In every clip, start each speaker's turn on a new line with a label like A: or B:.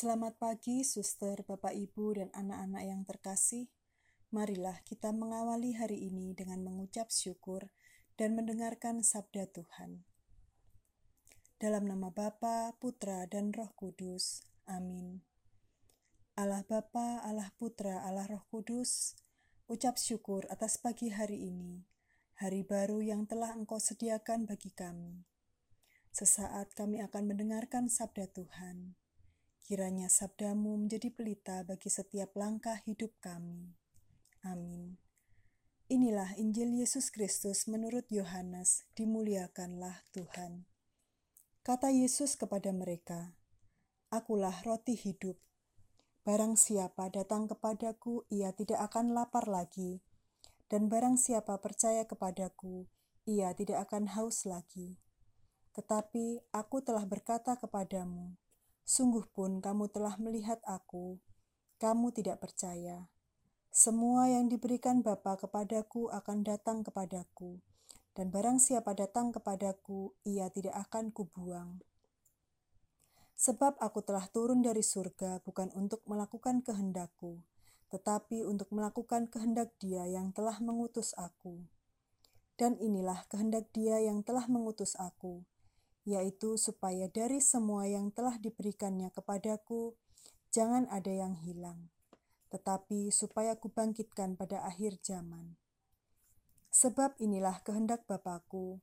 A: Selamat pagi, suster, bapak, ibu, dan anak-anak yang terkasih. Marilah kita mengawali hari ini dengan mengucap syukur dan mendengarkan sabda Tuhan. Dalam nama Bapa, Putra, dan Roh Kudus. Amin. Allah Bapa, Allah Putra, Allah Roh Kudus, ucap syukur atas pagi hari ini, hari baru yang telah Engkau sediakan bagi kami. Sesaat kami akan mendengarkan sabda Tuhan. Kiranya sabdamu menjadi pelita bagi setiap langkah hidup kami. Amin. Inilah Injil Yesus Kristus menurut Yohanes, dimuliakanlah Tuhan. Kata Yesus kepada mereka, Akulah roti hidup. Barang siapa datang kepadaku, ia tidak akan lapar lagi. Dan barang siapa percaya kepadaku, ia tidak akan haus lagi. Tetapi aku telah berkata kepadamu, Sungguh pun kamu telah melihat aku, kamu tidak percaya. Semua yang diberikan Bapa kepadaku akan datang kepadaku, dan barang siapa datang kepadaku, ia tidak akan kubuang. Sebab aku telah turun dari surga bukan untuk melakukan kehendakku, tetapi untuk melakukan kehendak Dia yang telah mengutus aku. Dan inilah kehendak Dia yang telah mengutus aku, yaitu supaya dari semua yang telah diberikannya kepadaku, jangan ada yang hilang, tetapi supaya kubangkitkan pada akhir zaman. Sebab inilah kehendak Bapakku,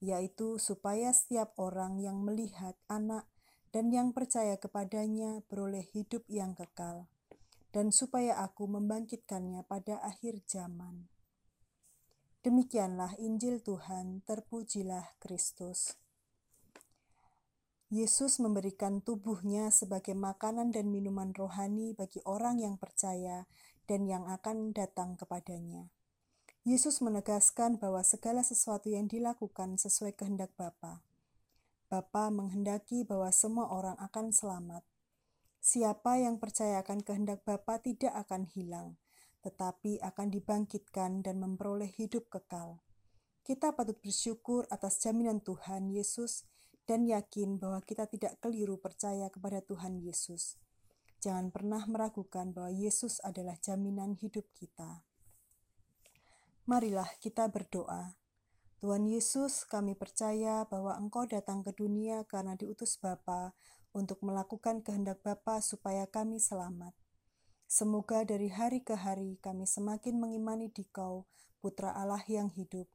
A: yaitu supaya setiap orang yang melihat anak dan yang percaya kepadanya beroleh hidup yang kekal, dan supaya aku membangkitkannya pada akhir zaman. Demikianlah Injil Tuhan, terpujilah Kristus. Yesus memberikan tubuhnya sebagai makanan dan minuman rohani bagi orang yang percaya dan yang akan datang kepadanya. Yesus menegaskan bahwa segala sesuatu yang dilakukan sesuai kehendak Bapa. Bapa menghendaki bahwa semua orang akan selamat. Siapa yang percaya akan kehendak Bapa tidak akan hilang, tetapi akan dibangkitkan dan memperoleh hidup kekal. Kita patut bersyukur atas jaminan Tuhan Yesus dan yakin bahwa kita tidak keliru percaya kepada Tuhan Yesus. Jangan pernah meragukan bahwa Yesus adalah jaminan hidup kita. Marilah kita berdoa. Tuhan Yesus, kami percaya bahwa Engkau datang ke dunia karena diutus Bapa untuk melakukan kehendak Bapa supaya kami selamat. Semoga dari hari ke hari kami semakin mengimani Dikau, Putra Allah yang hidup,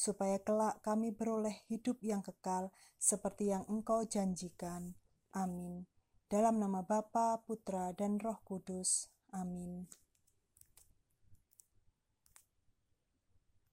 A: supaya kelak kami beroleh hidup yang kekal seperti yang Engkau janjikan. Amin. Dalam nama Bapa, Putra, dan Roh Kudus. Amin.